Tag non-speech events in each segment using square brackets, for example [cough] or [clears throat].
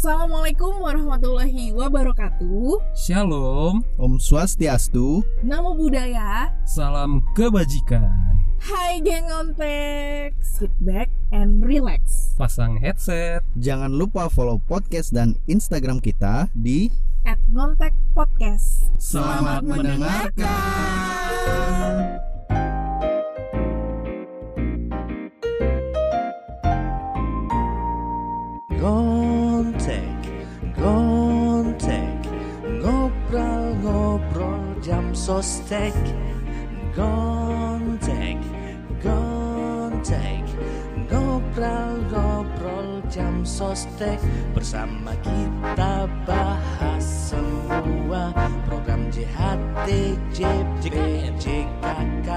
Assalamualaikum warahmatullahi wabarakatuh. Shalom, Om Swastiastu. Namo Buddhaya. salam kebajikan. Hai geng ontek. Sit back and relax. Pasang headset. Jangan lupa follow podcast dan Instagram kita di At Ngontek Podcast. Selamat mendengarkan. Gontek, sostek. Gontek, gontek, ngobrol-ngobrol jam sostek. Bersama kita bahas semua program JHT, JP, JKK.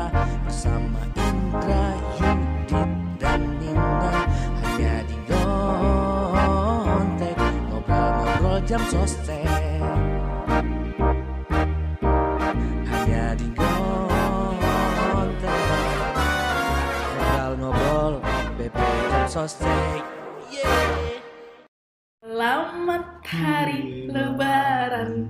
Bersama Indra, Yudit, dan Nina. Hanya di Gontek Ngobrol-ngobrol jam sostek jam sostek Yeay Selamat hari lebaran.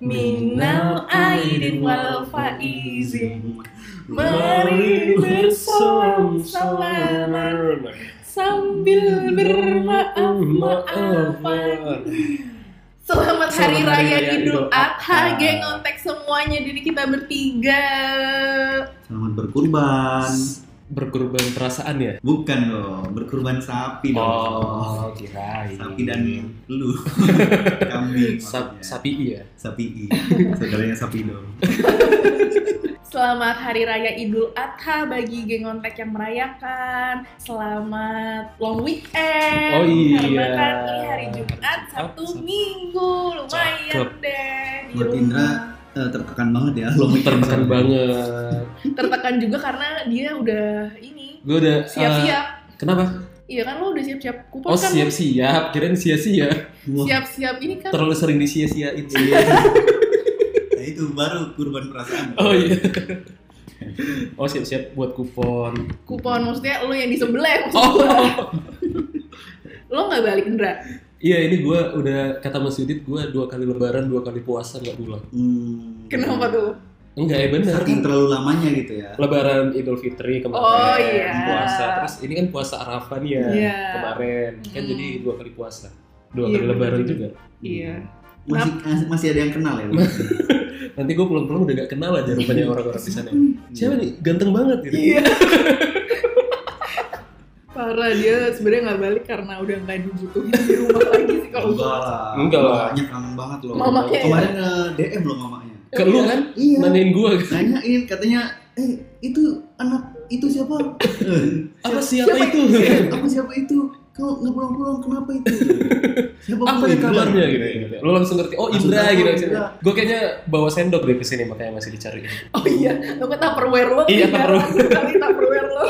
Minal aidin wal faizin. Mari bersolam salaman sambil bermaaf-maafan. Selamat Hari Selamat Hari Raya Raya Idul Adha, geng ontek semuanya diri kita bertiga. Selamat berkurban. Berkorban perasaan ya? Bukan dong, berkurban sapi dong. Oh, kirain. Sapi dan lu. [laughs] Kambing. Sap, maksudnya. sapi iya. Sapi i. Saudaranya sapi dong. Selamat Hari Raya Idul Adha bagi geng ontek yang merayakan. Selamat long weekend. Oh iya. Karena kan ini hari Jumat, Sabtu. Minggu, lumayan Cakep. deh. Buat. Indra eh, tertekan banget ya. Lo Tertekan banget. Tertekan juga karena dia udah ini Gue udah siap-siap. eh, kenapa? Iya kan lo udah siap-siap kupon Oh kan? siap-siap, kirain sia-sia. Siap-siap ini kan. Terlalu sering disia-siain. Nah, itu baru kurban perasaan. Oh iya. Oh siap-siap buat kupon. Kupon maksudnya lo yang di sebelah Oh. Lo nggak balik Indra? Iya ini gue udah kata Mas Yudit gue dua kali lebaran dua kali puasa nggak pulang. Hmm. Kenapa tuh? Enggak ya bener. Saking terlalu lamanya gitu ya. Lebaran Idul Fitri kemarin Oh, iya. puasa terus ini kan puasa Arafah nih ya Iya. kemarin kan Hmm. jadi dua kali puasa dua Iya, kali bener lebaran juga. Iya. Masih masih ada yang kenal ya. lu? [laughs] nanti gue pulang-pulang udah gak kenal aja rupanya orang-orang di sana siapa nih ganteng banget gitu Iya. [laughs] Parah dia sebenarnya nggak balik karena udah nggak dibutuhin di rumah lagi sih kalau Enggak gua. lah. Enggak lah. Mamanya kangen banget loh. Mamanya ya? Kemarin eh, DM loh mamanya. ke lu kan Iya. nanyain gue Nanyain katanya, "Eh, itu anak itu siapa?" [laughs] Apa siapa Siapa itu [laughs] apa siapa itu kau nggak pulang-pulang kenapa itu siapa apa yang kabarnya gitu, gitu. lo langsung ngerti oh Indra gitu gue kayaknya bawa sendok deh ke sini makanya masih dicari Oh iya, lo ke Tupperware lo. Iya, kan? Tupperware. Kali Tupperware lo.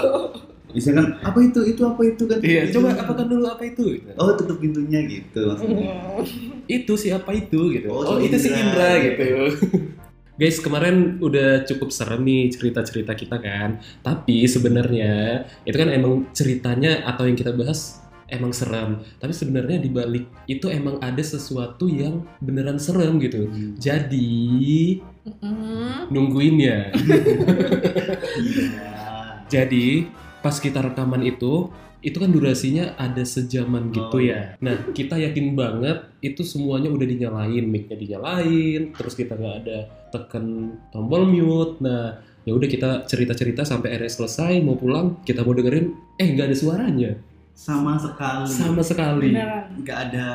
Bisa kan apa itu? Itu apa itu? kan. Iya Itu. coba. apakan dulu apa itu? Gitu. oh tutup pintunya gitu. Maksudnya. Itu siapa itu? gitu. Oh, Oh, itu si Indra. Gitu. [laughs] Guys kemarin udah cukup serem nih cerita cerita kita kan. Tapi sebenarnya itu kan emang ceritanya atau yang kita bahas emang serem. Tapi sebenarnya di balik itu emang ada sesuatu yang beneran serem gitu. Hmm. jadi Mm. nungguin ya. [laughs] Iya. jadi pas kita rekaman itu itu kan durasinya ada sejaman gitu Oh, ya. Nah kita yakin banget itu semuanya udah dinyalain, mic-nya dinyalain, terus kita nggak ada tekan tombol mute. Nah ya udah kita cerita-cerita sampai akhirnya selesai mau pulang kita mau dengerin eh nggak ada suaranya. Sama sekali. Sama sekali. Nggak ada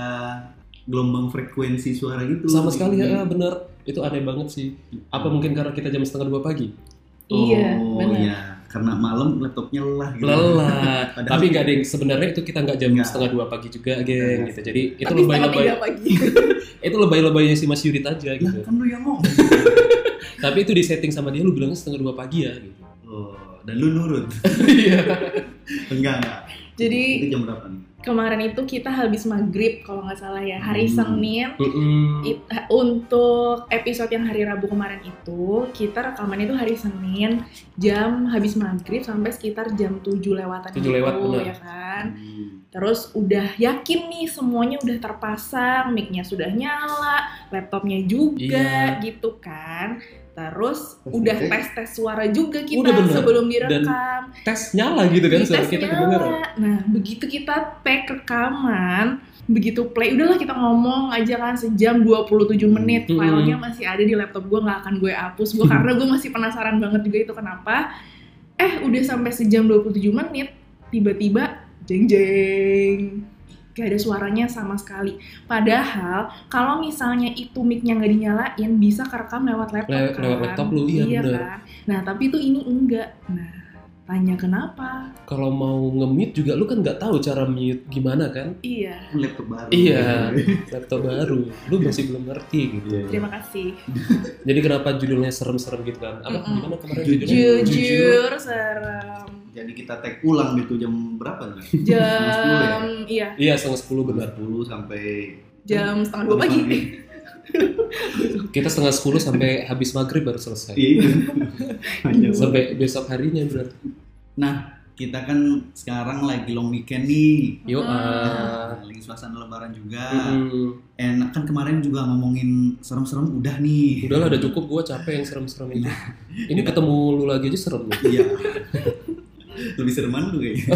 gelombang frekuensi suara gitu. Sama sekali ya bener. Itu aneh banget sih. Apa mungkin karena kita jam setengah dua pagi Iya, oh benar. iya. Karena malam laptopnya lelah gitu. Lelah. [laughs] Tapi nggak ada yang sebenarnya itu kita nggak jam Nggak. setengah dua pagi juga geng gitu. Jadi itu Tapi lebay-lebay. [laughs] itu lebay-lebaynya si Mas Yudit aja gitu. kan lu yang ngomong. [laughs] Tapi itu di setting sama dia lu bilangnya setengah dua pagi ya gitu. Oh dan lu nurut. Iya. Enggak enggak. Jadi itu jam berapa nih kemarin itu kita habis maghrib kalau nggak salah ya hari Hmm. Senin. It- untuk episode yang hari Rabu kemarin itu kita rekaman itu hari Senin jam habis maghrib sampai sekitar jam 7 lewatan 7 lewat, gitu, benar. ya kan Hmm. Terus udah yakin nih semuanya udah terpasang, mic-nya sudah nyala, laptopnya juga Iya. gitu kan. Terus Tes udah cek. tes-tes suara juga kita Udah bener. sebelum direkam. tes nyala gitu kan Di suara tes kita nyala. kedenger Nah, begitu kita tag rekaman, begitu play, udahlah kita ngomong aja kan sejam 27 menit. Hmm. Filenya masih ada di laptop gue, nggak akan gue hapus. Gue karena gue masih penasaran banget juga itu kenapa. Eh, udah sampai sejam 27 menit, tiba-tiba jeng jeng. Gak ada suaranya sama sekali. Padahal kalau misalnya itu mic-nya nggak dinyalain, bisa kerekam lewat laptop Le- kan. lewat laptop lu, iya bener. kan. Nah, tapi itu ini enggak. Nah, tanya kenapa? kalau mau nge-mute juga lu kan nggak tahu cara mute gimana kan Iya. laptop baru iya [laughs] laptop baru lu masih belum ngerti gitu Iya, iya. Terima kasih. jadi kenapa judulnya serem-serem gitu kan apa Mm-mm. gimana kemarin Jujur. judulnya Jujur, serem. Jadi kita tag ulang gitu jam berapa nih [laughs] Jam iya, iya setengah sepuluh benar 10 sampai jam setengah dua pagi. [laughs] kita setengah sepuluh sampai habis maghrib baru selesai Iya. [laughs] Sampai besok harinya berarti Nah, kita kan sekarang lagi long weekend nih. yo Nah, lagi suasana lebaran juga. Mm-mm. Enak kan kemarin juga ngomongin serem-serem udah nih. udahlah udah cukup gua capek yang serem-serem itu ini ketemu lu lagi aja serem Iya. Lebih sereman lu kayaknya. [laughs]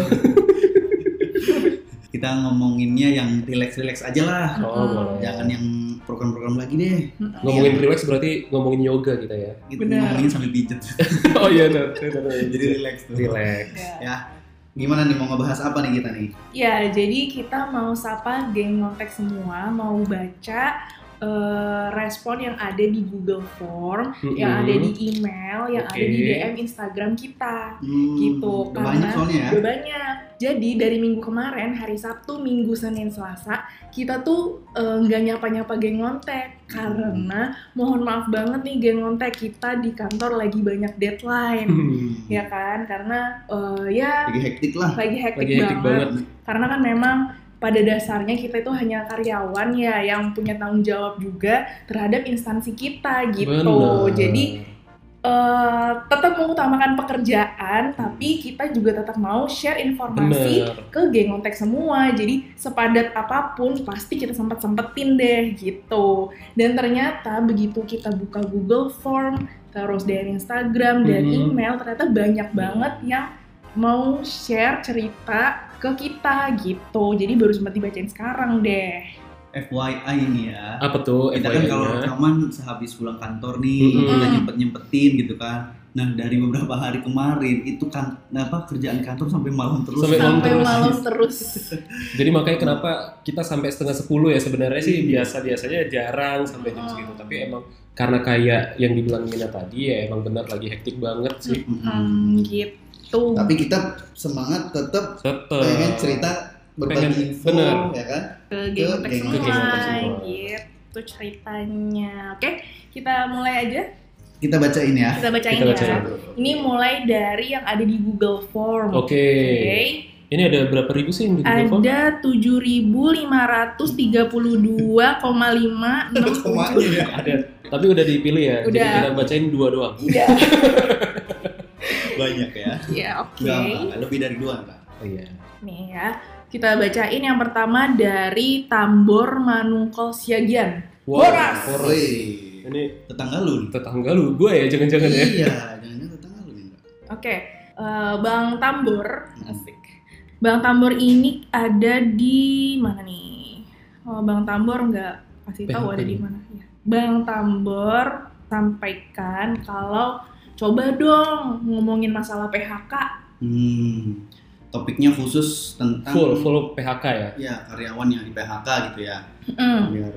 kita ngomonginnya yang relax-relax aja lah. oh boleh Jangan yang program-program lagi deh. ngomongin relax berarti ngomongin yoga kita ya Kita Benar. ngomongin sambil pijet. [laughs] oh iya benar. Jadi relax tuh. relax Ya. Ya. Gimana nih mau ngebahas apa nih kita nih? Ya, jadi kita mau sapa geng ngontek semua, mau baca eh, respon yang ada di Google Form, yang ada di email, yang ada di. DM Instagram kita. Hmm, Gitu, udah karena banyak soalnya ya. Udah banyak. Jadi dari minggu kemarin, hari Sabtu, Minggu, Senin, Selasa, kita tuh eh, nggak nyapa-nyapa geng ngontek. Karena mohon maaf banget nih geng ngontek, kita di kantor lagi banyak deadline. Hmm. Ya kan? Karena eh, ya Lagi hektik lah. lagi hektik, lagi hektik banget. banget Karena kan memang pada dasarnya kita itu hanya karyawan ya yang punya tanggung jawab juga terhadap instansi kita gitu. Benar. Jadi eh, tetap mengutamakan pekerjaan, tapi kita juga tetap mau share informasi benar ke geng kontak semua. Jadi sepadat apa pun pasti kita sempat sempetin deh gitu. Dan ternyata begitu kita buka Google Form, terus dari Instagram dan Mhm. email, ternyata banyak banget yang mau share cerita ke kita gitu. Jadi baru sempat dibacain sekarang deh. FYI nih ya. apa tuh kita kan kalau rekaman sehabis pulang kantor nih Mm-mm. udah nyempet nyempetin gitu kan nah dari beberapa hari kemarin itu kan apa kerjaan kantor sampai malam terus Sampai malam Sampai terus. malam terus. [laughs] Jadi makanya kenapa kita sampai setengah sepuluh ya sebenarnya sih Iya. biasa biasanya jarang sampai jam Hmm. segitu. Tapi emang karena kayak yang dibilang Mina tadi ya emang benar lagi hektik banget sih. Mm-mm. Hmm, gitu. Tapi kita semangat tetap Tetep. pengen cerita berbagi Pengen- info bener. ya kan ke geng Ke semua, semua. gitu ceritanya. Oke, kita mulai aja. kita bacain ya Kita bacain Kita ya. bacain. Ini mulai dari yang ada di Google Form. Oke. Oke. Ini ada berapa ribu sih yang di Google Form? Ada 7.532,567. Komanya ya. Ada. Tapi udah dipilih ya. Jadi Udah. kita bacain dua doang. Iya. [laughs] banyak ya Ya, oke. Enggak, enggak, lebih dari dua enggak Oh iya. Nih ya. Kita bacain yang pertama dari Tambor Manungkol Siagian. Boras. Boras. Ini tetangga lu tetangga lu, gue ya jangan-jangan ya. iya jangan tetangga lu Mbak. Oke, eh, Bang Tambor, asik. Bang Tambor ini ada di mana nih? Oh, Bang Tambor nggak kasih tahu ada di mana. Ya. Bang Tambor sampaikan kalau coba dong ngomongin masalah PHK. hmm, topiknya khusus tentang Full, full PHK ya. ya karyawan yang di PHK gitu ya Mm, biar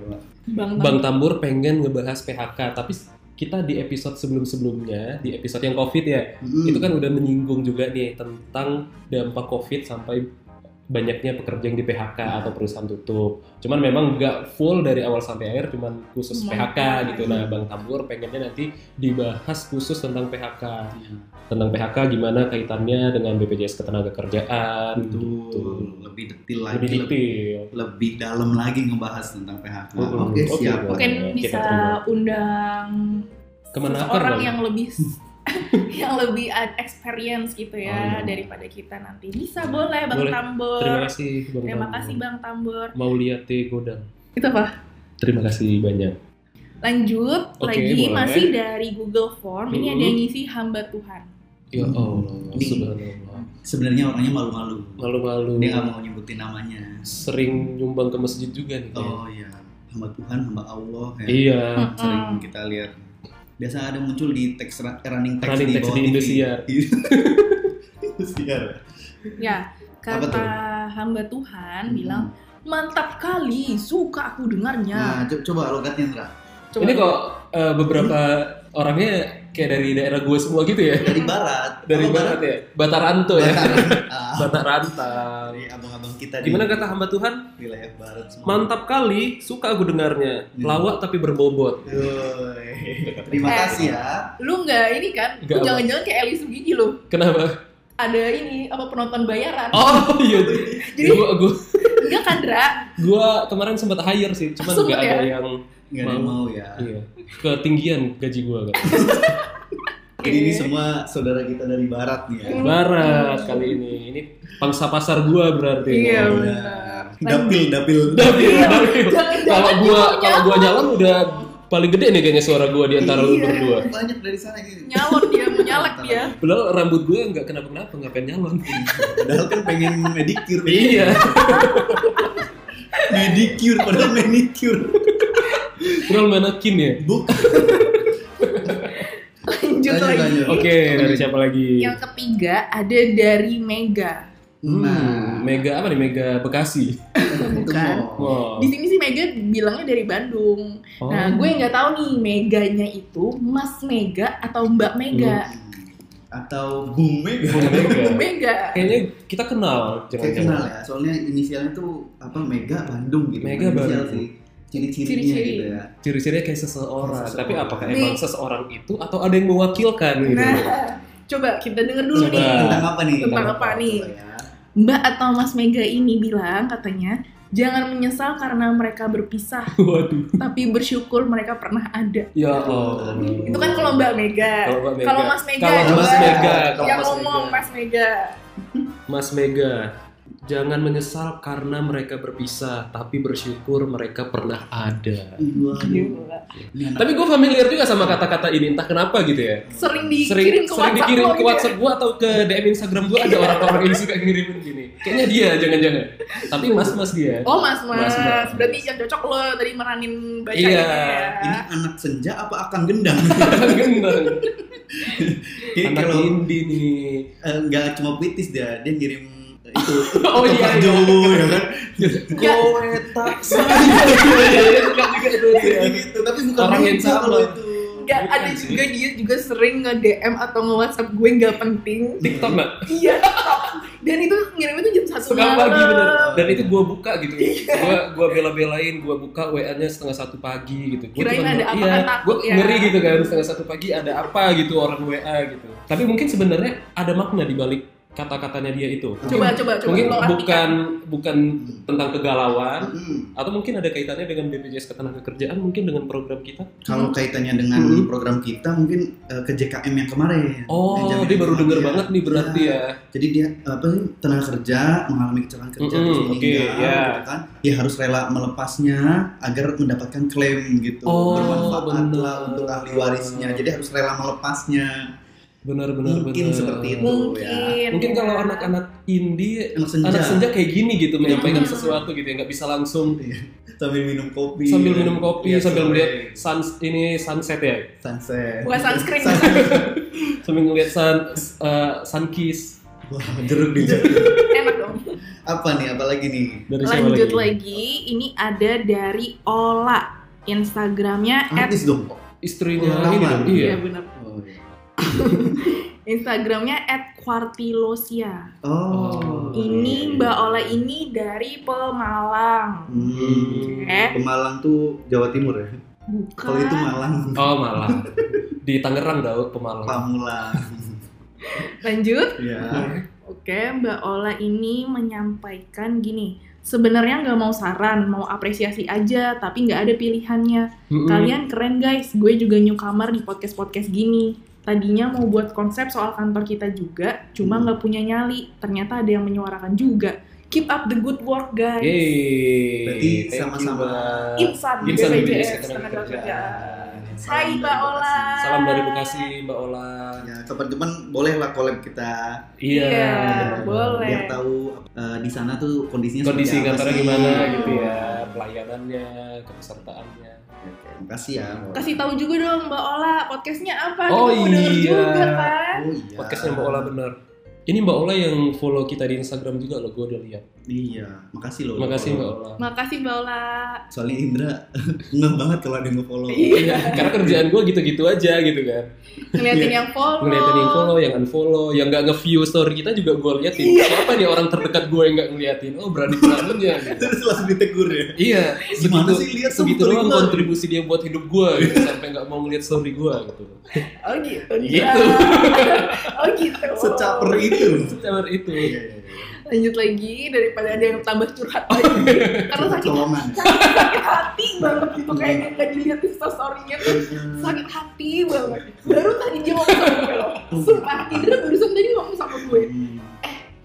Bang Bang Tambor. Tambur pengen ngebahas PHK, tapi kita di episode sebelum-sebelumnya, di episode yang COVID ya, Mm, itu kan udah menyinggung juga nih tentang dampak COVID sampai banyaknya pekerja yang di PHK atau perusahaan tutup. Cuman memang nggak full dari awal sampai akhir, cuman khusus Cuma PHK gitu. Nah, Bang Tambur pengennya nanti dibahas khusus tentang PHK, ya, tentang PHK gimana kaitannya dengan BPJS Ketenagakerjaan, betul gitu. lebih detail lagi Lebih lebih, detail. lebih dalam lagi ngebahas tentang PHK Mm-mm. oke Oke, siap boleh. Mungkin Kita bisa undang Kemenaker orang kali. yang lebih [laughs] yang lebih experience gitu ya Oh, iya. daripada kita nanti. Bisa boleh Bang Boleh. Tambor. Terima kasih Bang Terima Tambor. kasih Bang Tambor. Mau lihat teh godang. Itu apa? Terima kasih banyak. Lanjut Oke, lagi boleh. masih dari Google Form. Ini ada yang ngisi hamba Tuhan. Ya Hmm. Allah, subhanallah. Sebenarnya orangnya malu-malu. Malu-malu. Dia nggak mau nyebutin namanya. Sering nyumbang ke masjid juga nih. Oh iya, hamba Tuhan, hamba Allah. Ya. Iya. Mm-mm. Sering kita lihat. Biasa ada muncul di teks running text Running di text bawah di. Indosiar. [laughs] Indosiar. Ya, kata tuh? hamba Tuhan Hmm. bilang mantap kali, suka aku dengarnya. Nah, co- coba logatnya Indra. Coba Ini kok eh, beberapa orangnya kayak dari daerah gue semua gitu ya? Dari barat. Dari Apa barat ya? Bataranto ya? Batarantang. [laughs] dari abang-abang kita di Gimana kata hamba Tuhan? wilayah barat semua. Mantap kali, suka aku dengarnya. Hmm. Lawak tapi berbobot. Terima Eh. kasih ya. Lu nggak ini kan? Lu jangan-jangan kayak Eli Sugigi lu. Kenapa? Ada ini apa penonton bayaran. Oh iya. Jadi gua, gua, enggak kan, Dra? gua kemarin sempat hire sih, cuman Sempet nggak ada ya? yang Nggak ada yang mau ya. iya ketinggian gaji gua kan. [laughs] Jadi ini semua saudara kita dari barat nih ya. Hmm. Barat kali ini. Ini pangsa pasar gua berarti. Iya, Oh, benar. Dapil, dapil. Dapil, Iya, dapil. Kalau gua mau kalau gua nyalon udah paling gede nih kayaknya suara gua di antara lu Iya, berdua. Banyak dari sana gitu. nyalon dia, mau nyalek dia. Padahal rambut gue nggak kenapa-kenapa, ngapain nyalon. Padahal kan pengen medicure. iya. Medicure, padahal manicure. Padahal manekin ya. Bukan. [laughs] Lanjut Lanjut, lagi. lanjut. Oke, dari siapa lagi? Yang ketiga ada dari Mega. Hmm, Mega apa nih? Mega Bekasi. Bukan. Wow. Di sini sih Mega bilangnya dari Bandung. Oh. Nah, gue nggak tahu nih Meganya itu Mas Mega atau Mbak Mega. Atau Bung Mega. Bung Mega. Bu Mega. Kayaknya kita kenal, Kayak kenal ya, soalnya inisialnya tuh apa Mega Bandung gitu. Mega Bandung. sih. Ciri-cirinya Ciri-ciri. gitu ya. Ciri-cirinya kayak seseorang. Seseorang. Tapi apakah Nih. emang seseorang itu atau ada yang mewakilkan gitu? Nah, coba kita denger dulu Coba. nih. Tentang apa nih? Tentang apa nih? Coba ya. Mbak atau Mas Mega ini bilang katanya jangan menyesal karena mereka berpisah, [laughs] Waduh. tapi bersyukur mereka pernah ada. Ya Allah. Itu kan kalau Mbak Mega. Kalau Mega. Kalau Mas Mega, Kalau. Mas Mega, kalau yang ngomong Mega. Mas Mega. Mas Mega, jangan menyesal karena mereka berpisah, tapi bersyukur mereka pernah ada. Gila. Anak Tapi gue familiar juga sama kata-kata ini, entah kenapa gitu ya. Sering Sering, dikirim ke sering WhatsApp dikirim ke gitu ya. WhatsApp gue atau ke DM Instagram gue ada orang-orang yang suka ngirimin gini. Kayaknya dia, jangan-jangan. Tapi mas-mas dia. Oh mas mas, Mas, mas. berarti yang cocok lo tadi meranin baca Iya. ini ya. ini anak senja apa akan gendang? [laughs] Gendang. Ini Anak kalau indie nih. eh, nggak cuma puitis dia, dia ngirim eh, itu Oh, [laughs] iya, iya. Ya kan? Kowe dia. Kayak gitu, tapi bukan Orang yang Mega sama. kalau itu. Gak Bukan ada juga dia juga sering nge DM atau nge WhatsApp gue nggak penting. TikTok nggak? Iya. Dan itu ngirim itu jam satu malam. pagi bener dan itu gua buka gitu gua gua bela-belain gua buka wa nya setengah satu pagi gitu gua Kirain ada apa iya, takut gua ya. ngeri gitu kan setengah satu pagi ada apa gitu orang wa gitu tapi mungkin sebenarnya ada makna di balik kata-katanya dia itu Coba coba coba mungkin bukan bukan tentang kegalauan atau mungkin ada kaitannya dengan BPJS Ketenagakerjaan mungkin dengan program kita Kalau kaitannya dengan Hmm. program kita mungkin eh, ke JKM yang kemarin. Yang oh jaminan dia baru denger bahagia. banget nih berarti Iya. ya Jadi dia apa sih tenaga kerja mengalami kecelakaan kerja Mm-mm, terus meninggal, ya. gitu kan? Dia harus rela melepasnya agar mendapatkan klaim gitu. Oh, Bermanfaat benar. lah untuk ahli warisnya. Jadi harus rela melepasnya. Benar-benar Mungkin benar. seperti itu Mungkin. ya. mungkin ya. kalau anak-anak indie Anak senja. anak senja kayak gini gitu menyampaikan Hmm. sesuatu gitu ya nggak bisa langsung sambil minum kopi. sambil minum kopi Lihat sambil melihat sun ini sunset ya sunset. Bukan sunscreen. [laughs] sambil ngeliat sun uh, sun kiss Wah, jeruk di jari. Enak dong. Apa nih? Apalagi nih? dari Lanjut lagi? lagi. Ini ada dari Ola. Instagramnya Artis dong. istrinya Oh, ini dong Iya iya benar. Iya. [laughs] Instagramnya at Quartilosia. Oh. Ini Mbak Ola ini dari Pemalang. Hmm. Eh? Pemalang tuh Jawa Timur ya. Bukan. Kalau itu Malang. oh malah di Tangerang dah Pemalang Pamulang. Lanjut. ya. Oke, Mbak Ola ini menyampaikan gini. Sebenarnya nggak mau saran, mau apresiasi aja, tapi nggak ada pilihannya. Mm-mm. Kalian keren guys, gue juga newcomer di podcast-podcast gini. Tadinya mau buat konsep soal kantor kita juga, cuma Hmm. nggak punya nyali. Ternyata ada yang menyuarakan juga. Keep up the good work, guys. Yeay. Berarti sama-sama. Insan, Insan BPJS, BPJS tenaga. Salam Hai, dari Mbak Bekasi. Ola. Salam dari Bekasi, Mbak Ola. Ya, kapan-kapan bolehlah collab kita Iya. Iya, boleh. biar tahu eh, di sana tuh kondisinya Kondisi seperti apa kantornya sih. gimana gitu ya, pelayanannya, kepesertaannya. Oke, makasih ya. Mbak. Kasih tahu juga dong Mbak Ola, podcastnya apa? Oh, Kita iya. juga kan? Oh iya. Podcastnya Mbak Ola bener. Ini Mbak Ola yang follow kita di Instagram juga loh, gue udah lihat. Iya, makasih loh. Makasih Mbak follow. Ola. Makasih Mbak Ola. Soalnya Indra [laughs] ngeh banget kalau ada yang nge-follow. Iya. Karena kerjaan gue gitu-gitu aja gitu kan. Ngeliatin Iya. yang follow. Ngeliatin yang follow, yang unfollow, yang nggak nge-view story kita juga gue liatin. Iya. Siapa nih orang terdekat gue yang nggak ngeliatin? Oh berani bangetnya. [laughs] Gitu. Terus langsung ditegur ya. Iya, Gimana segitu, sih lihat segitu doang kontribusi dia buat hidup gue gitu, sampai nggak mau ngeliat story gue gitu. Oh gitu. Gitu. [laughs] oh gitu. Secaper itu. Setelah itu. Iya, iya, iya. Lanjut lagi daripada ada yang tambah curhat lagi. Karena sakit, Colongan. sakit hati banget gitu kayaknya nggak dilihat story-nya tuh sakit hati banget. Baru tadi dia ngomong sama gue loh. Sumpah Indra barusan tadi ngomong sama gue. Hmm.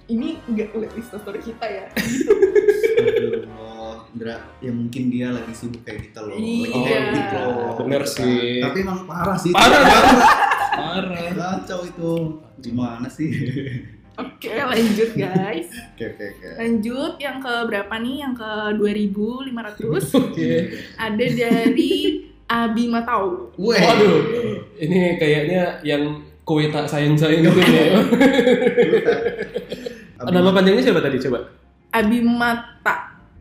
Ini nggak ngeliat story kita ya. Indra, ya mungkin dia lagi sibuk kayak kita loh. Lagi Iya. hektik loh. Bener sih. Tapi emang parah sih. Parah, Parah. Parah. Kacau itu. Gimana sih? Oke lanjut guys. [laughs] Oke, oke, oke. Lanjut yang ke berapa nih? Yang ke 2500 [laughs] Oke. ada dari Abi Matau. Weh. Waduh, ini kayaknya yang kue tak sayang-sayang gitu ya. [laughs] Abi- Nama panjangnya siapa tadi coba? Abi Mata.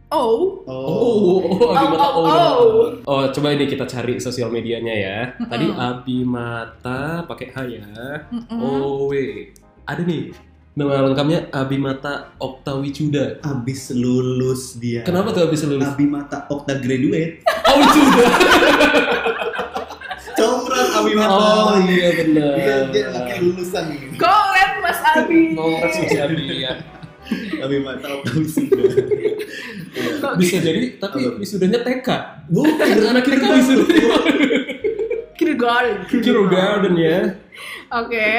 Oh, Oh. Oh, oh, Abi Oh, Mata. oh, Oh, oh. Oh, coba ini kita cari sosial medianya ya. Tadi Mm-mm. Abi Mata pakai H ya. Mm-mm. Oh, we. Ada nih. Nama lengkapnya Abi Mata Oktawicuda. Abis lulus dia. Kenapa tuh habis lulus? Abi mata Okta graduate. [laughs] Oh, Wicuda. [laughs] Combran Abi mata. Oh, iya Dia benar. dia anaknya lulusan ini. Keren Mas Abi. Kongres Mas Abi [laughs] ya. Abi mata Okta wisuda. Kok Bisa jadi, tapi wisudanya TK. Bukan Anak kita wisuda kindergarten. kindergarten ya. Oke.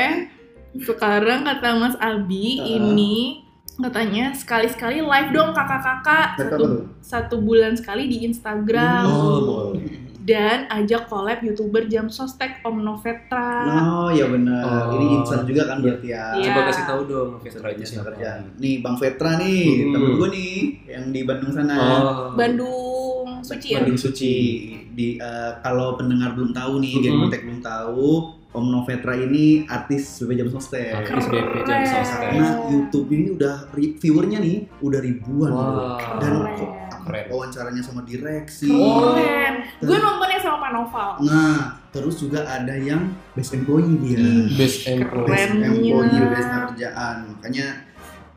Sekarang kata Mas Abi Uh-uh. ini katanya sekali-sekali live dong kakak-kakak satu satu bulan sekali di Instagram Oh, dan ajak collab youtuber jam sostek Om Novetra. Oh ya benar. Oh. Ini insan juga kan berarti ya. Iya. Coba kasih tahu dong Vetra itu Kerja siapa. kerja. Nih Bang Vetra nih, Hmm. temen gue nih yang di Bandung sana. Oh. Bandung Suci ya. Bandung Suci. Di eh, kalau pendengar belum tahu nih, Mhm. Gen Kontek belum tahu, Om Novetra ini artis BP Jam Sostek. Artis BP Jam. Sostek. Karena YouTube ini udah viewernya nih udah ribuan bro. dan Keren. kok Keren. wawancaranya sama direksi. Oh. Keren. Gue nontonnya sama Pak Noval. Nah, terus juga ada yang best employee dia. Ih, Best employee. Best employee, best kerjaan. Makanya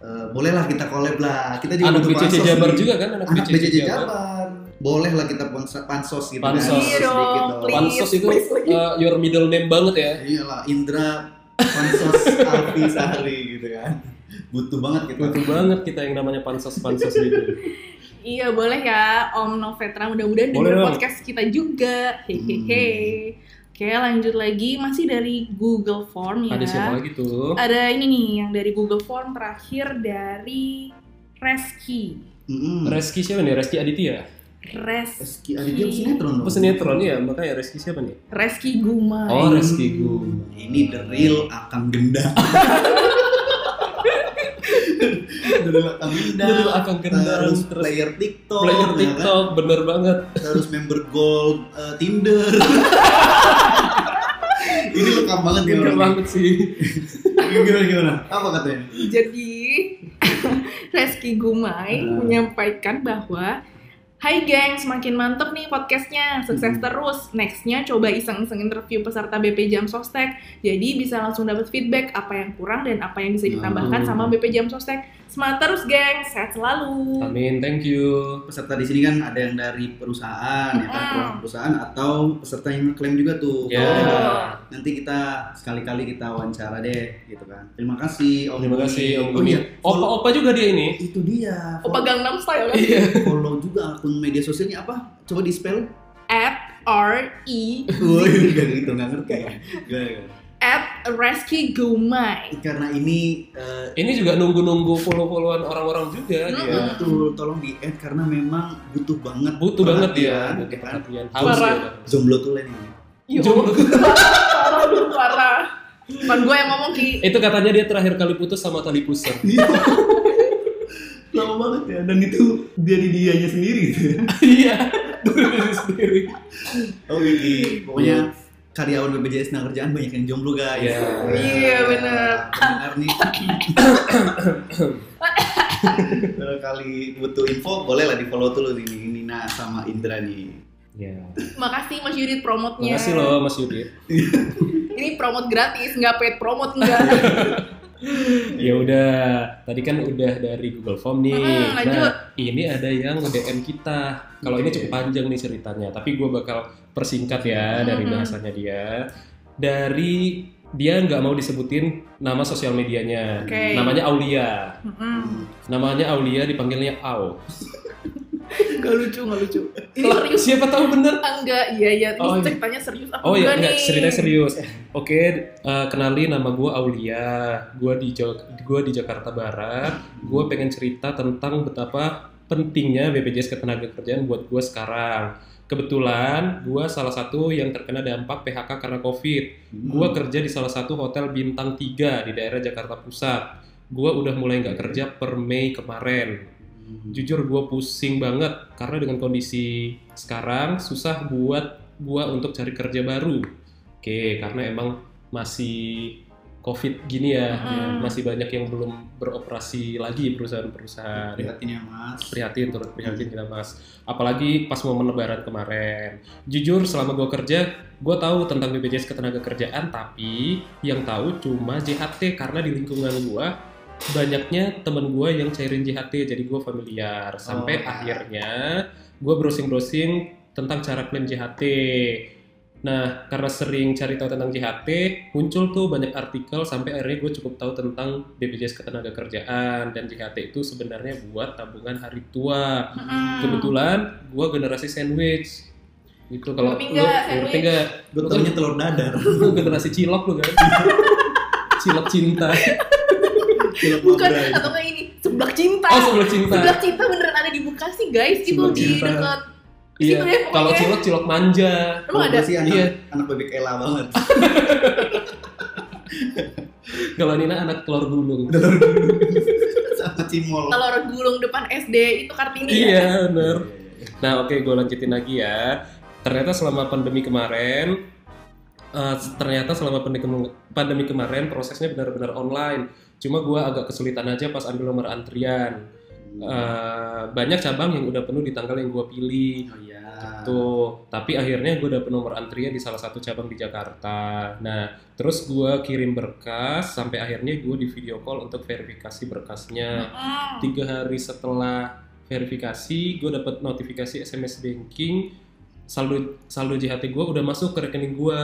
eh, bolehlah kita collab lah. Kita juga Anak butuh BCC pansos Jabar nih. juga kan anak, Anak BCC Jabar. Jabar. Boleh lah kita pansos, pansos gitu Pansos. kan. Iya Sedikit dong, dong. please. Pansos itu please lagi. uh, your middle name banget ya. Iyalah Indra Pansos Alfi Sahri gitu kan. Butuh banget kita. Butuh banget kita yang namanya pansos-pansos gitu. [laughs] Iya boleh ya Om Novetra mudah-mudahan dong. podcast kita juga. Hehehe. Oke lanjut lagi masih dari Google Form ya. Ada siapa lagi tuh? Ada ini nih yang dari Google Form terakhir dari Reski. Mm-mm. Reski siapa nih? Reski Aditya. Res Reski Aditya sinetron dong. Oh sinetron ya, makanya Reski siapa nih? Reski Gumai. Oh Reski Gu. Ini the real Akang Genda. [laughs] Genda. The real Akang Terus terus player TikTok. Player ya kan? TikTok, bener banget. Terus member gold eh, Tinder. [laughs] Ini lengkap banget Bener orang. banget sih. [laughs] Gimana gimana? Apa katanya? Jadi [laughs] Reski Gumai Hmm. menyampaikan bahwa Hai geng, semakin mantep nih podcastnya, sukses Hmm. terus. Nextnya coba iseng-iseng interview peserta BP Jam Sostek, jadi bisa langsung dapat feedback apa yang kurang dan apa yang bisa ditambahkan Hmm. sama BP Jam Sostek. Semangat terus geng, sehat selalu. Amin, thank you. Peserta di sini kan ada yang dari perusahaan, ya kan? Perusahaan- perusahaan atau peserta yang ngeklaim juga tuh. Ya. Kalau Nanti kita sekali-kali kita wawancara deh, gitu kan. Terima kasih Om. Terima kasih Om Oh iya, Opa-opa juga dia ini. itu dia. Opa Gangnam Style kan? Iya. follow juga akun media sosialnya apa? Coba di spell. At R E Woi, gak gitu nggak ngerti ya. Gimana, gimana? At Reski Gomai. Karena ini eh, Ini juga nunggu-nunggu follow-followan orang-orang juga Mm-mm. dia. betul tolong di add karena memang butuh banget Butuh banget dia, perhatian, butuh ya kan? perhatian. Dia. Jomblo tuh lain ini. Jomblo. parah lu parah. Gue yang ngomong ki. Itu katanya dia terakhir kali putus sama tali pusar. [laughs] Iya. Lama banget ya dan itu dari dianya sendiri gitu ya. Iya, [laughs] dari diri sendiri. Oh gitu. Pokoknya karyawan BPJS tenaga kerjaan banyak yang jomblo guys. Iya. Iya, bener. Benar nih. Kalau kali butuh info boleh lah di follow tuh nih Nina sama Indra nih. Ya. Makasih Mas Yudit promotnya. Makasih loh Mas Yudit. Ini promote gratis, nggak paid promote enggak. [laughs] Ya udah, tadi kan udah dari Google Form nih. Mm, lanjut. Nah, ini ada yang DM kita. Kalau ini Oke. cukup panjang nih ceritanya, tapi gue bakal persingkat ya dari Mm-mm. bahasanya dia. Dari dia nggak mau disebutin nama sosial medianya. Oke. Namanya Aulia. Mm-mm. Namanya Aulia dipanggilnya Au. Nggak lucu, nggak lucu. Ini Lah, serius. siapa tahu bener? Enggak, iya iya. Ini Oh, iya. ceritanya serius apa Oh iya, enggak enggak, nih? ceritanya serius. Oke, eh, kenalin nama gue Aulia. Gue di Jo- gua di Jakarta Barat. Gue pengen cerita tentang betapa pentingnya BPJS Ketenagakerjaan buat gue sekarang. Kebetulan gue salah satu yang terkena dampak PHK karena COVID. Gue kerja di salah satu hotel bintang 3 di daerah Jakarta Pusat. Gue udah mulai nggak kerja per Mei kemarin. Jujur gue pusing banget karena dengan kondisi sekarang susah buat gue untuk cari kerja baru. Oke, karena emang masih COVID gini ya, Mm. masih banyak yang belum beroperasi lagi perusahaan-perusahaan. Prihatin ya mas. Prihatin, turut prihatin kita mas. Apalagi pas momen lebaran kemarin. Jujur selama gue kerja, gue tahu tentang BPJS Ketenagakerjaan, tapi yang tahu cuma JHT karena di lingkungan gue banyaknya temen gue yang cairin JHT, jadi gue familiar. Sampai Oh. akhirnya gue browsing-browsing tentang cara klaim JHT. Nah, karena sering cari tahu tentang JHT, muncul tuh banyak artikel sampai akhirnya gue cukup tahu tentang BPJS Ketenagakerjaan dan JHT itu sebenarnya buat tabungan hari tua. Mm-mm. Kebetulan gue generasi sandwich. Gitu kalau lu ngerti nggak? Gue telur dadar. Lu [laughs] generasi cilok lu kan? [laughs] cilok cinta. Bukan, atau kayak ini, seblak cinta. Oh, sebelah cinta. Seblak cinta beneran ada di Bekasi guys, itu Seblak di cinta. dekat Iya. pokoknya. Kalau cilok cilok manja. Kalau ada? sih anak, Iya. anak bebek Ella banget. [laughs] Kalau Nina anak telur gulung. Telur dulu. [laughs] Sama cimol. telur gulung depan SD itu Kartini ya? Iya, bener. Nah, oke, gue lanjutin lagi ya. Ternyata selama pandemi kemarin, eh, ternyata selama pandemi kemarin prosesnya benar-benar online. Cuma gue agak kesulitan aja pas ambil nomor antrian. Eh, banyak cabang yang udah penuh di tanggal yang gue pilih. Oh iya. Tuh, tapi akhirnya gue dapet nomor antrian di salah satu cabang di Jakarta. Nah, terus gue kirim berkas sampai akhirnya gue di video call untuk verifikasi berkasnya tiga hari setelah verifikasi gue dapat notifikasi SMS banking saldo saldo JHT gue udah masuk ke rekening gue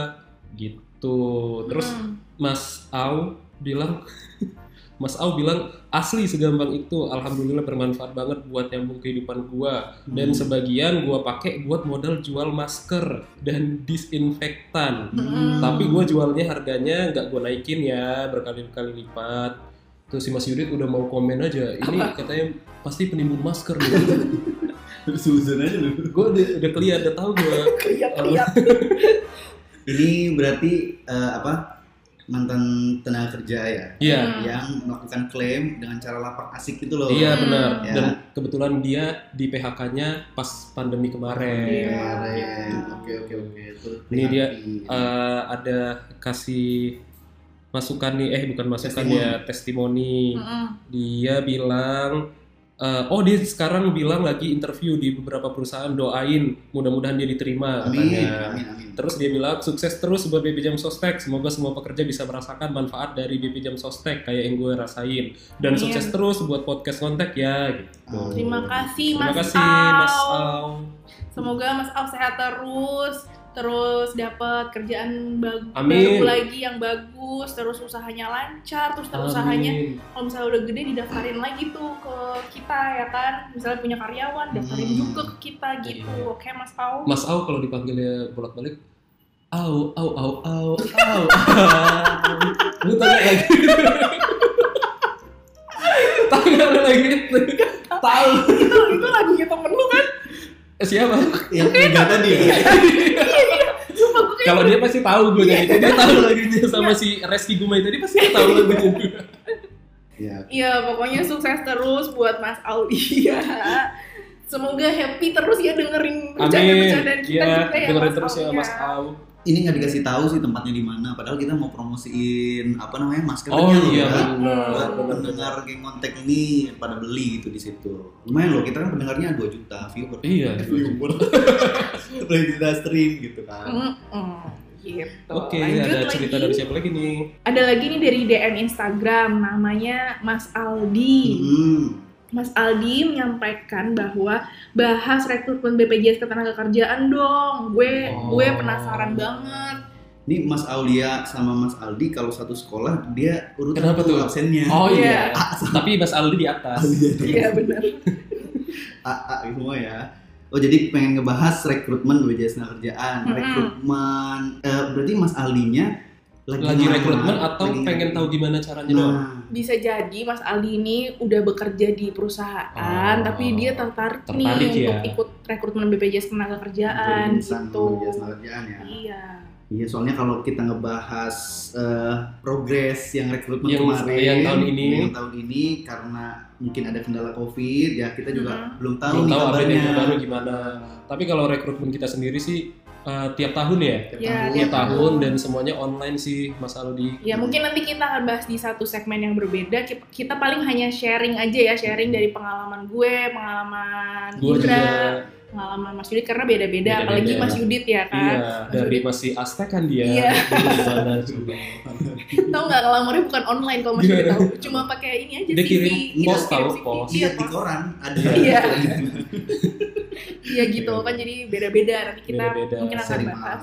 gitu terus Mm. Mas Au bilang [laughs] Mas Au bilang asli segampang itu alhamdulillah bermanfaat banget buat nyambung kehidupan gue dan Hmm. sebagian gue pakai buat modal jual masker dan disinfektan Mm. tapi gue jualnya harganya nggak gue naikin ya berkali-kali lipat terus si Mas Yudit udah mau komen aja ini katanya pasti penimbun masker nih [laughs] Suzon aja lu. gue udah, udah clear udah tahu gue [laughs] Kriak-kriak. [laughs] Ini berarti eh, apa? Mantan tenaga kerja ya. iya Hmm. Yang melakukan klaim dengan cara lapak asik gitu loh. iya Hmm. benar Ya. dan kebetulan dia di PHK-nya pas pandemi kemarin Iya. Kemarin. Oke oke oke. Ini dia. Eh, ada kasih masukan nih eh bukan masukan Testimoni. ya testimoni Mm-mm. dia bilang eh, oh dia sekarang bilang lagi interview di beberapa perusahaan doain mudah-mudahan dia diterima Amin, katanya amin, amin. Terus dia bilang sukses terus buat BP Jam Sostek. Semoga semua pekerja bisa merasakan manfaat dari BP Jam Sostek kayak yang gue rasain. Dan Amin. sukses terus buat podcast kontak ya gitu. Terima kasih Terima Mas kasih Au. Mas Au. Semoga Mas Au sehat terus, terus dapat kerjaan bag- Amin. baru lagi yang bagus, terus usahanya lancar, terus terus usahanya kalau misalnya udah gede didaftarin lagi tuh ke kita ya kan, misalnya punya karyawan daftarin Hmm. juga ke kita gitu, Iya. oke Mas Au? Mas Au kalau dipanggilnya bolak-balik Au, au, au, au, [laughs] au, au. Lu tanya lagi. [laughs] Lu lagi? Tahu. itu itu lagunya temen Siapa? Yang tiga tadi ya. [laughs] Gue kayak Kalau dia pasti tahu gue nyanyi itu. Dia tahu lagunya sama si Reski Gumai tadi pasti dia tahu lagunya juga. Ya. Iya pokoknya sukses terus buat Mas Aldi ya Semoga happy terus ya dengerin Amin. bercanda-bercandaan kita Iya, juga ya dengerin Mas terus ya Aldi Mas Au. Ini nggak dikasih tahu sih tempatnya di mana. Padahal kita mau promosiin apa namanya maskernya Oh loh, iya ya. benar. Buat pendengar geng kontak ini pada beli gitu di situ. Lumayan loh, kita kan pendengarnya 2 juta viewer. Iya. viewer. Beli kita stream gitu kan. Mm-mm, gitu. Oke, Lanjut ada lagi. cerita dari siapa lagi nih? Ada lagi nih dari DM Instagram namanya Mas Aldi. Hmm. Mas Aldi menyampaikan bahwa bahas rekrutmen BPJS Ketenagakerjaan dong. Gue Oh. gue penasaran banget. Ini Mas Aulia sama Mas Aldi kalau satu sekolah dia urutan Kenapa tuh? absennya. Oh Iya. iya. Tapi Mas Aldi di atas. Iya benar. AA semua ya. Oh jadi pengen ngebahas rekrutmen BPJS Kerjaan, Mm-mm. rekrutmen. eh, berarti Mas Aldinya lagi, Lagi rekrutmen atau lagi pengen tahu gimana caranya doang? Nah, Bisa jadi Mas Aldi ini udah bekerja di perusahaan, Oh. tapi dia tertarik, Tertarik nih ya. untuk ikut rekrutmen BPJS Ketenagakerjaan insan gitu. BPJS Kerjaan ya. Iya. Iya soalnya kalau kita ngebahas eh, progres yang rekrutmen Yang- kemarin, yang tahun ini. yang tahun ini karena mungkin ada kendala covid ya kita juga Mm-mm. belum tahu Belum nih tahu kabarnya. yang terbaru gimana. Tapi kalau rekrutmen kita sendiri sih eh, tiap tahun ya. Tiap Ya, tahun. Tiap tahun tahun. dan semuanya online sih Mas Aldi. Ya mungkin nanti kita akan bahas di satu segmen yang berbeda. Kita, paling hanya sharing aja ya, sharing dari pengalaman gue, pengalaman Gue Indra, juga pengalaman Mas Yudit karena beda-beda. Beda-beda. Apalagi Mas Yudit ya kan. iya dari masih Aztec kan dia. Iya. [laughs] Tahu nggak ngelamarnya bukan online kalau Mas Yudit tahu. Cuma pakai ini aja Dia CV. kirim pos tahu, pos. Iya, di koran ada. Iya. [laughs] Iya gitu kan jadi beda-beda. Nanti kita Beda-beda. mungkin akan bahas.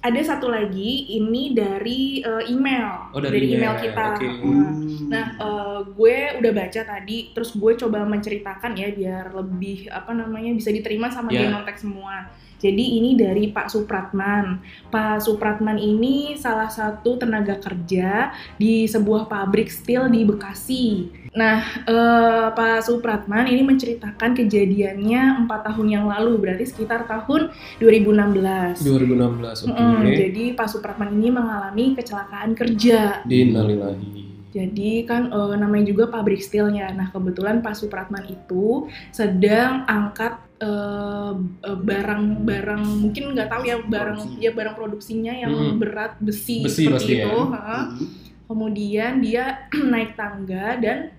Ada satu lagi ini dari eh, email. Oh, dari email, email, kita. oke. Nah, Nah, eh, gue udah baca tadi, terus gue coba menceritakan ya biar lebih apa namanya bisa diterima sama Ya. yeah. Genontek semua. Jadi ini dari Pak Supratman. Pak Supratman ini salah satu tenaga kerja di sebuah pabrik steel di Bekasi. Nah, eh, Pak Supratman ini menceritakan kejadiannya empat tahun yang lalu, berarti sekitar tahun 2016. 2016. Oke. Mm-mm, jadi Pak Supratman ini mengalami kecelakaan kerja. Innalillahi. Jadi kan eh, namanya juga pabrik steelnya. Nah kebetulan Pak Supratman itu sedang angkat eh, eh, barang-barang mungkin nggak tahu ya barang Produksi. ya barang produksinya yang Hmm. berat besi, Besi seperti ya. itu. Heeh. Hmm. Kemudian dia [clears throat] naik tangga dan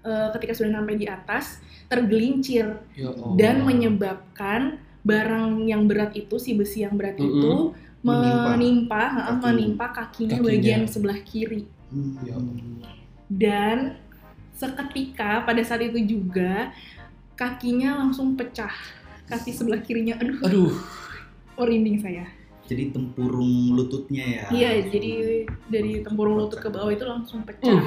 eh, ketika sudah sampai di atas tergelincir Ya Allah. dan menyebabkan barang yang berat itu si besi yang berat Mm-mm. itu Menimpa. menimpa heeh, Kaki. menimpa kakinya, Kakinya. bagian sebelah kiri Hmm. Ya Allah. dan seketika pada saat itu juga kakinya langsung pecah kaki sebelah kirinya aduh Aduh. merinding saya Jadi tempurung lututnya ya. iya jadi dari tempurung lutut ke bawah itu langsung pecah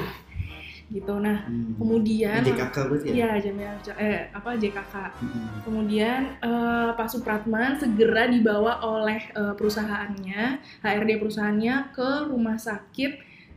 gitu nah Hmm. kemudian JKK berarti ya? iya jamnya eh apa JKK Hmm. Kemudian eh, Pak Supratman segera dibawa oleh eh, perusahaannya, HRD perusahaannya ke rumah sakit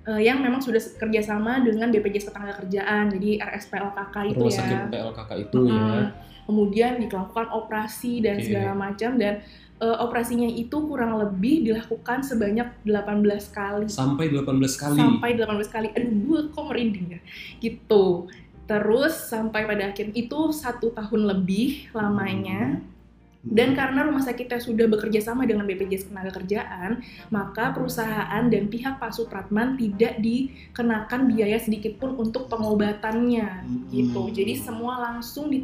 eh, yang memang sudah kerjasama dengan BPJS Ketenagakerjaan, jadi RSPLKK itu Rumah ya. sakit PLKK itu ya. Mm-mm. Kemudian dilakukan operasi dan Oke. segala macam dan eh, operasinya itu kurang lebih dilakukan sebanyak 18 kali. Sampai 18 kali. sampai 18 kali. Aduh gue kok merinding ya. Gitu. Terus sampai pada akhir itu satu tahun lebih lamanya dan karena rumah sakitnya sudah bekerja sama dengan BPJS Ketenagakerjaan maka perusahaan dan pihak Pak Supratman tidak dikenakan biaya sedikit pun untuk pengobatannya Hmm. gitu jadi semua langsung di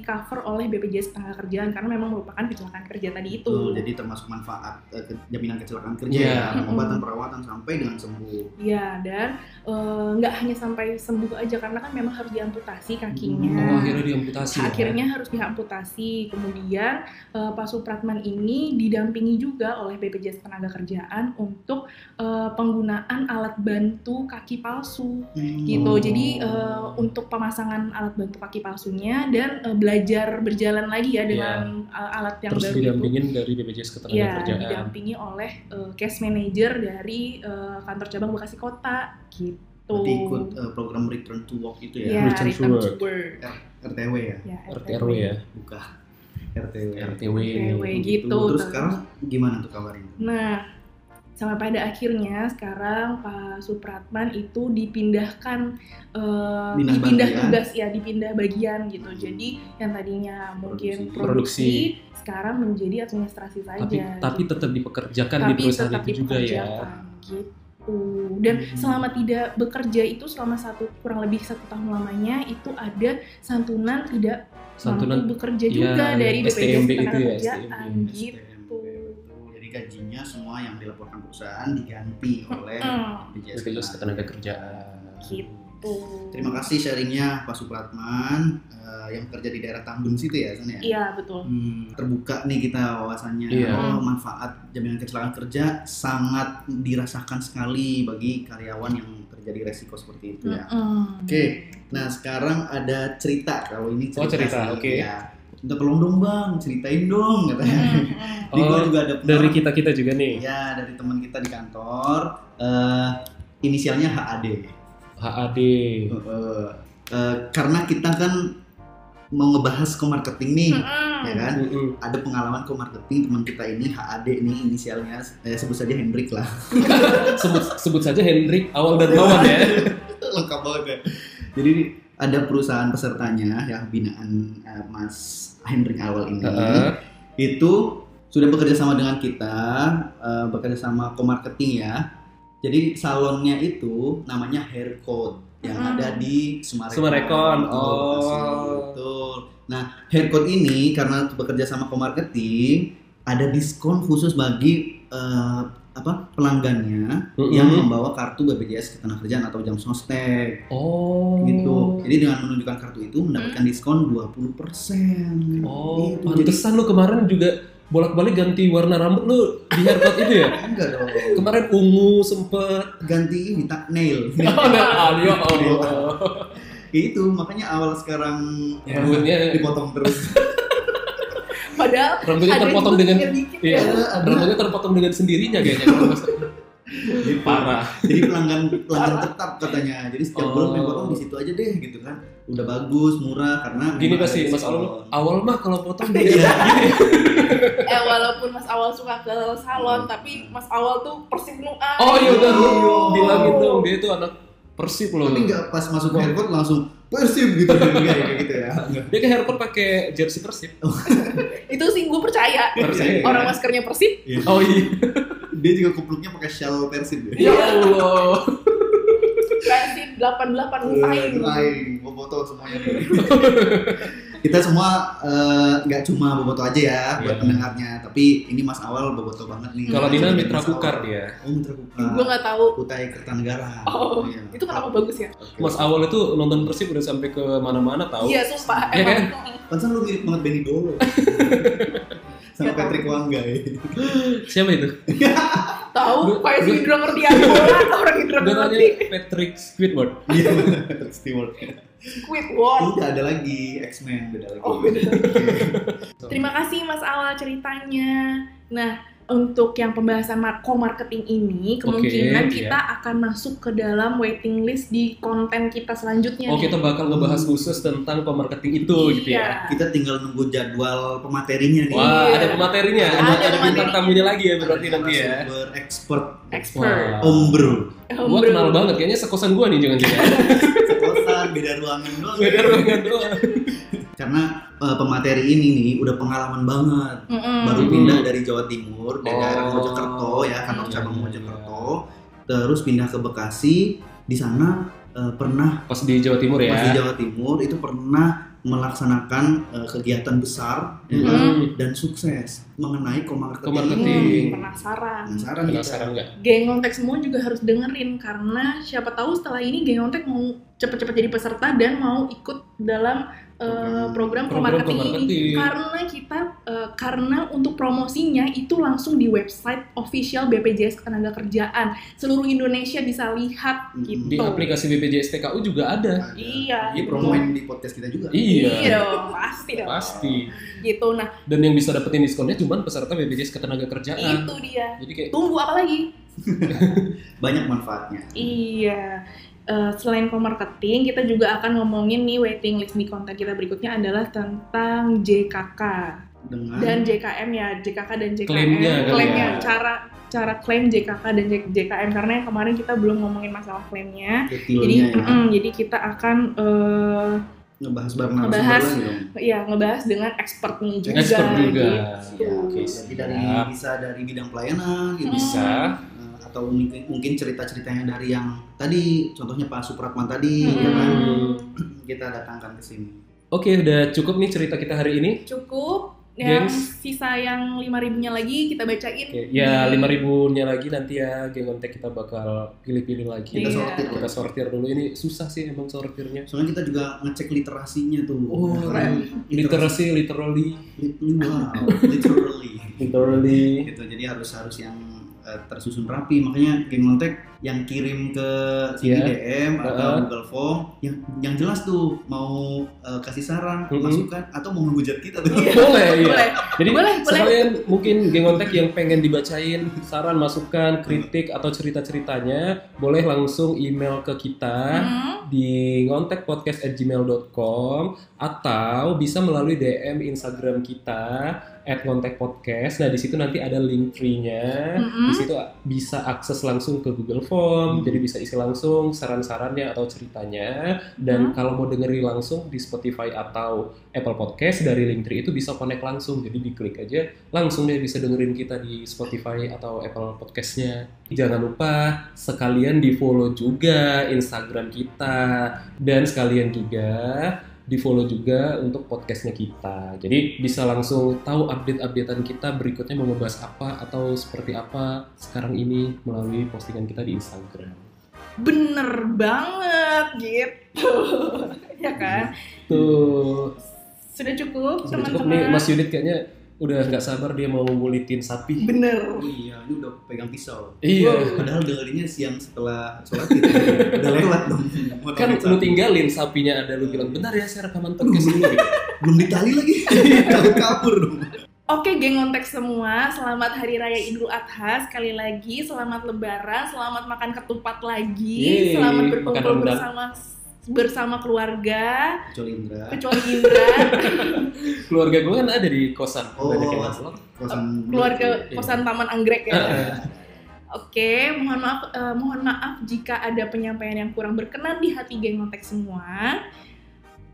cover oleh BPJS Ketenagakerjaan karena memang merupakan kecelakaan kerja tadi itu Betul, jadi termasuk manfaat eh, ke- jaminan kecelakaan kerja Iya. ya, pengobatan perawatan sampai dengan sembuh. Ya, dan eh, nggak hanya sampai sembuh aja karena kan memang harus diamputasi kakinya. Oh, akhirnya diamputasi. ya? Akhirnya harus diamputasi. Kemudian eh, Pak Supratman ini didampingi juga oleh BPJS Ketenagakerjaan untuk eh, penggunaan alat bantu kaki palsu Hmm. gitu. Jadi eh, untuk pemasangan alat bantu kaki palsunya dan eh, belajar berjalan lagi ya dengan eh, alat yang Terus baru itu. didampingin dari BPJS Ya, Ketenagakerjaan. didampingi oleh eh, case manager dari eh, kantor cabang Bekasi Kota gitu. Berarti ikut eh, program Return to Work itu ya, ya, Return return to work. work. RTW ya, Ya, RTRW ya. bukan RTW. RTW. RTW gitu. Terus sekarang gimana tuh kabarnya? Nah, sampai pada akhirnya sekarang Pak Supratman itu dipindahkan Dinas dipindah bagian. tugas ya, dipindah bagian gitu. Jadi yang tadinya mungkin Produksi. produksi, sekarang menjadi administrasi saja. Tapi tapi gitu. tetap dipekerjakan di Tapi perusahaan tetap itu juga ya. gitu. Dan Hmm. selama tidak bekerja itu selama satu kurang lebih satu tahun lamanya itu ada santunan tidak Santunan mampu bekerja iya, juga dari BPJS STMB itu ya, Ketenagakerjaan STMB. gitu. Jadi gajinya semua yang dilaporkan perusahaan diganti oleh BPJS BPJS Ketenagakerjaan. gitu. Terima kasih sharingnya Pak Supratman eh, yang bekerja di daerah Tambun situ ya, San ya? Iya betul. Hmm, terbuka nih kita wawasannya. Iya. Oh, manfaat jaminan kecelakaan kerja sangat dirasakan sekali bagi karyawan yang terjadi resiko seperti itu ya. Mm-mm. Oke, nah sekarang ada cerita kalau ini cerita. Oh, cerita, oke. Ya. Minta tolong dong bang, ceritain dong katanya. [laughs] Gua Oh, juga ada Dari pengalaman- kita kita juga nih. Ya, dari teman kita di kantor. eh inisialnya HAD. HAD. Eh, eh, karena kita kan mau ngebahas co-marketing nih, Mm-mm. ya kan? Ada pengalaman co-marketing teman kita ini HAD ini inisialnya eh, sebut saja Hendrik lah. [laughs] sebut sebut saja Hendrik awal dan lawan ya. [laughs] Lengkap banget ya. Jadi ada perusahaan pesertanya ya binaan eh, Mas Hendrik awal ini Heeh. itu sudah bekerja sama dengan kita, eh, bekerja sama co-marketing ya. Jadi salonnya itu namanya Hair Code yang Hmm. ada di Sumarekon. Sumarekon, oh. Betul. Nah, Hair Code ini karena bekerja sama co-marketing ada diskon khusus bagi eh, apa pelanggannya Mm-mm. yang membawa kartu BPJS Ketenagakerjaan atau jam sostek Oh. gitu. Jadi dengan menunjukkan kartu itu mendapatkan diskon 20%. Oh, Gitu. Jadi pantesan lu kemarin juga bolak-balik ganti warna rambut lu di haircut itu ya? enggak dong. Kemarin ungu sempet. Ganti ini tak nail. Oh, [laughs] nah, ya Allah. itu makanya awal sekarang Ya, Rambutnya [laughs] dipotong terus. Padahal rambutnya terpotong dengan iya, ya. rambutnya terpotong dengan sendirinya kayaknya [laughs] Gitu. Parah. Jadi pelanggan pelanggan tetap katanya. Jadi setiap Oh. bulan pengen potong di situ aja deh gitu kan. Udah bagus, murah karena Gini pasti Mas Awal awal mah kalau potong [laughs] dia gini. [laughs] Eh walaupun Mas Awal suka ke salon, tapi Mas Awal tuh persib nu ah. Oh iya udah lu Iya. bilangin dong dia itu anak Persib loh. Tapi nggak pas masuk ke haircut langsung persib gitu enggak ya kayak gitu ya. [laughs] Dia ke haircut pakai jersey Persib. Itu sih gue percaya. Percaya. Orang maskernya persib. Oh iya. Dia juga kupluknya pakai shell persib ya. Ya Allah. Persib 88 Usain. Lain, boboto semuanya. Kita semua eh, nggak cuma boboto aja ya buat Iya. pendengarnya, tapi ini Mas Awal boboto banget nih. Kalau Dina mitra kukar dia. Oh mitra kukar. Gue nggak tahu. Kutai Kertanegara. Oh, Iya. itu kenapa bagus ya? Oke. Mas Awal itu nonton Persib udah sampai ke mana-mana tahu. Iya sumpah. Iya Emang. Pantesan lu mirip banget Benny Dolo. [laughs] Sama. Patrick Wanggai. Siapa itu? [laughs] Tahu. Kayak si Indra ngerti aja bola. [laughs] Orang Indra ngerti. Patrick Squidward. [laughs] Iya, Patrick Stewart. Squidward. Udah ada lagi X-Men, beda lagi. Oh, beda. Terima kasih Mas Awal ceritanya. Nah, untuk yang pembahasan mar- co-marketing ini, kemungkinan Oke, kita akan masuk ke dalam waiting list di konten kita selanjutnya. Oh nih. kita bakal ngebahas khusus tentang pemarketing itu gitu ya. Iya. Kita tinggal nunggu jadwal pematerinya nih. Wah Iya. ada pematerinya, Ada ada, ada bintang tamunya lagi ya berarti nanti ya. Sumber expert Expert. Wah. Om Bro. Gua kenal banget, kayaknya sekosan gua nih jangan-jangan. [laughs] Kosan beda ruangan doang. Beda ruangan doang. Karena eh, pemateri ini nih udah pengalaman banget. Baru Hmm. pindah dari Jawa Timur, dari Oh. daerah Mojokerto ya, kantor Hmm. cabang Mojokerto. Terus pindah ke Bekasi. Di sana eh, pernah Pas di Jawa Timur ya. pas di Jawa Timur itu pernah melaksanakan eh, kegiatan besar kan? Hmm. dan sukses mengenai co-marketing. Co-marketing. Hmm, penasaran. Penasaran. Penasaran nggak? Geng Ontek semua juga harus dengerin karena siapa tahu setelah ini Geng Ontek mau cepet-cepet jadi peserta dan mau ikut dalam eh, program Program co-marketing ini karena kita eh, karena untuk promosinya itu langsung di website official BPJS Ketenagakerjaan seluruh Indonesia bisa lihat Mm. gitu. Di aplikasi BPJS TKU juga ada. Ada. Iya. Di promoin di podcast kita juga. Iya. Iya dong, pasti dong. Pasti. Gitu. Nah, Dan yang bisa dapetin diskonnya cuma peserta BPJS Ketenagakerjaan. itu dia. Jadi kayak Tunggu apa lagi? [laughs] Banyak manfaatnya. Iya. Eh, selain co-marketing, kita juga akan ngomongin nih waiting list di konten kita berikutnya adalah tentang JKK Dengan dan JKM ya, JKK dan JKM. Klaimnya kali Klaimnya, ya. cara cara klaim JKK dan JKM karena yang kemarin kita belum ngomongin masalah klaimnya. Jadi, ya. mm-mm, jadi kita akan eh, ngebahas bareng Ngebahas. ya ngebahas dengan expertnya juga. expert juga. gitu. Ya, Oke, jadi dari bisa dari bidang pelayanan gitu. Bisa. Atau mungkin mungkin cerita-ceritanya dari yang tadi contohnya Pak Supratman tadi Mm-mm. ya kan Hmm. [clears throat] kita datangkan ke sini. Oke, udah cukup nih cerita kita hari ini. Cukup. Yang Gengs. sisa yang lima ribunya lagi kita bacain. Oke, ya lima ribunya lagi nanti ya geng kontak kita bakal pilih-pilih lagi. Kita Iya. sortir Kita ya. sortir dulu. Ini susah sih emang sortirnya. Soalnya kita juga ngecek literasinya tuh. Oh, Karena Literasi, literally, lit- wow, [laughs] literally. literally. gitu. Jadi harus harus yang eh, tersusun rapi. Makanya geng kontak yang kirim ke sini Iya. DM atau Heeh. Google Form yang yang jelas tuh mau eh, kasih saran, Mm-mm. masukan atau mau menghujat kita tuh. Iya. Boleh, [laughs] iya. Boleh. Jadi Boleh, boleh. sekalian mungkin geng kontak yang pengen dibacain saran, masukan, kritik atau cerita-ceritanya boleh langsung email ke kita Hmm. di ngontekpodcast@gmail.com atau bisa melalui DM Instagram kita @ngontekpodcast. Nah, di situ nanti ada link tree-nya. Mm-mm. Di situ bisa akses langsung ke Google Form, Hmm. jadi bisa isi langsung saran-sarannya atau ceritanya. Dan Hmm. kalau mau dengerin langsung di Spotify atau Apple Podcast dari link tree itu bisa connect langsung. Jadi diklik aja langsung deh bisa dengerin kita di Spotify atau Apple Podcast-nya. Jangan lupa sekalian di follow juga Instagram kita dan sekalian juga di follow juga untuk podcastnya kita. Jadi bisa langsung tahu update-updatean kita berikutnya mau ngebahas apa atau seperti apa sekarang ini melalui postingan kita di Instagram. Bener banget gitu. [laughs] ya kan? Tuh, Sudah cukup sudah cukup teman-teman. nih Mas Yudit kayaknya udah nggak sabar dia mau ngulitin sapi. Bener. Iya, ini udah pegang pisau. Iya. Padahal dengerinnya siang setelah sholat gitu. udah lewat dong. Mau Kan lu tinggalin sapinya ada lu bilang bentar ya saya rekaman podcast dulu gitu. belum ditali lagi. [laughs] Kabur kabur dong. Oke, geng ontek semua, selamat Hari Raya Idul Adha. Sekali lagi, selamat Lebaran, selamat makan ketupat lagi, Yeay, selamat berkumpul bersama [laughs] bersama keluarga, Kecuali Indra. kecuali Indra, [laughs] Keluarga gue kan ada di kosan. Oh. Banyak yang ngeselak. Kosan keluarga Iya. kosan Taman Anggrek ya. [laughs] Oke, mohon maaf, eh, mohon maaf jika ada penyampaian yang kurang berkenan di hati geng ontek semua.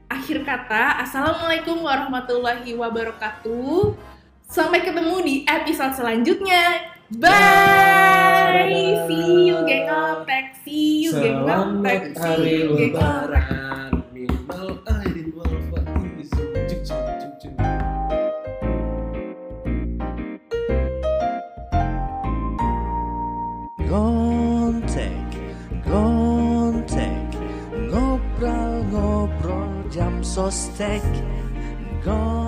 Akhir kata, assalamualaikum warahmatullahi wabarakatuh. Sampai ketemu di episode selanjutnya. Bye. See you geng ontek. See you geng ontek. Selamat See hari you geng ontek. lebaran. Minimal aidin wal faiz. Cuk, cuk, cuk, cuk. Gontek, gontek, ngobrol-ngobrol jam sostek. Gontek,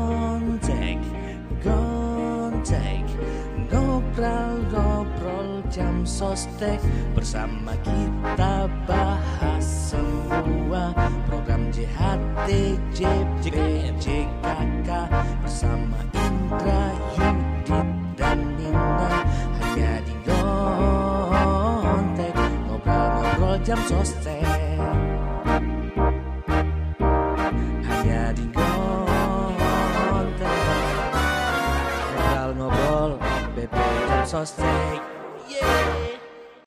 jam sostek. Bersama kita bahas semua program JHT, JP, JKK. Bersama Indra, Yudit, dan Nina. Hanya di Gontek, ngobrol-ngobrol jam sostek. Hanya di Gontek, ngobrol-ngobrol BP jam sostek.